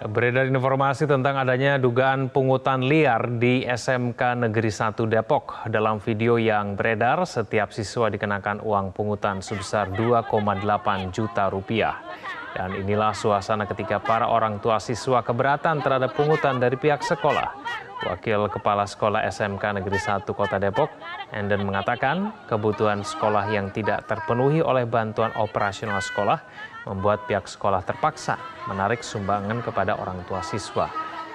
Beredar informasi tentang adanya dugaan pungutan liar di SMK Negeri 1 Depok. Dalam video yang beredar, setiap siswa dikenakan uang pungutan sebesar 2,8 juta rupiah. Dan inilah suasana ketika para orang tua siswa keberatan terhadap pungutan dari pihak sekolah. Wakil Kepala Sekolah SMK Negeri 1 Kota Depok, Enden mengatakan kebutuhan sekolah yang tidak terpenuhi oleh bantuan operasional sekolah membuat pihak sekolah terpaksa menarik sumbangan kepada orang tua siswa.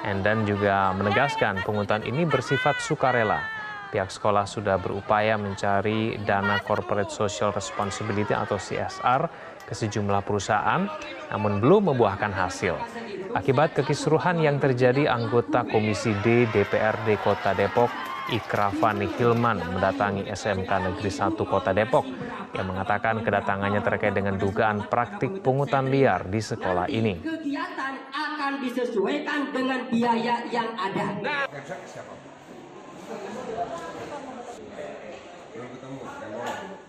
Enden juga menegaskan pungutan ini bersifat sukarela. Pihak sekolah sudah berupaya mencari dana corporate social responsibility atau CSR ke sejumlah perusahaan, namun belum membuahkan hasil. Akibat kekisruhan yang terjadi, anggota Komisi D DPRD Kota Depok, Ikrafani Hilman, mendatangi SMK Negeri 1 Kota Depok yang mengatakan kedatangannya terkait dengan dugaan praktik pungutan liar di sekolah ini. Kegiatan akan disesuaikan dengan biaya yang ada.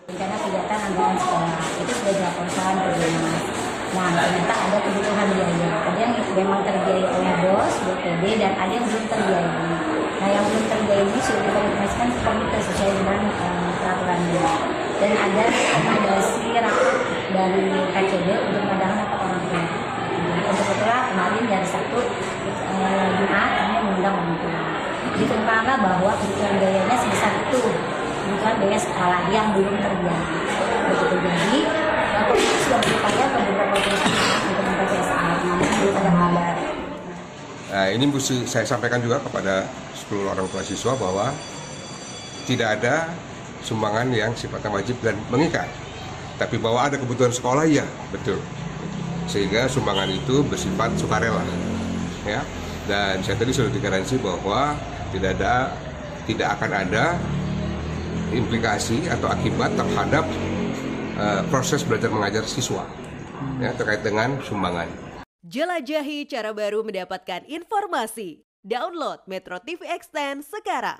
Karena kegiatan anggaran sekolah itu sudah dilaporkan ke Dinas. Nah, ternyata ada kebutuhan biaya. Ada yang memang terbiayai oleh bos, BPD, dan ada yang belum terbiayai. Nah, yang belum terbiayai ini sudah dikomunikasikan ke komite sesuai dengan uh, peraturannya. Dan ada rekomendasi rapat dari KCD untuk mengadakan rapat orang tua. Untuk itulah kemarin dari satu uh, Jumat kami mengundang orang tua. Ditemukanlah bahwa kebutuhan biayanya sebesar itu bukan biaya sekolah yang belum terjadi. Begitu jadi, Nah, ini mesti saya sampaikan juga kepada seluruh orang tua siswa bahwa tidak ada sumbangan yang sifatnya wajib dan mengikat. Tapi bahwa ada kebutuhan sekolah, ya betul. Sehingga sumbangan itu bersifat sukarela. Ya. Dan saya tadi sudah digaransi bahwa tidak ada tidak akan ada implikasi atau akibat terhadap uh, proses belajar mengajar siswa ya, terkait dengan sumbangan. Jelajahi cara baru mendapatkan informasi. Download Metro TV Extend sekarang.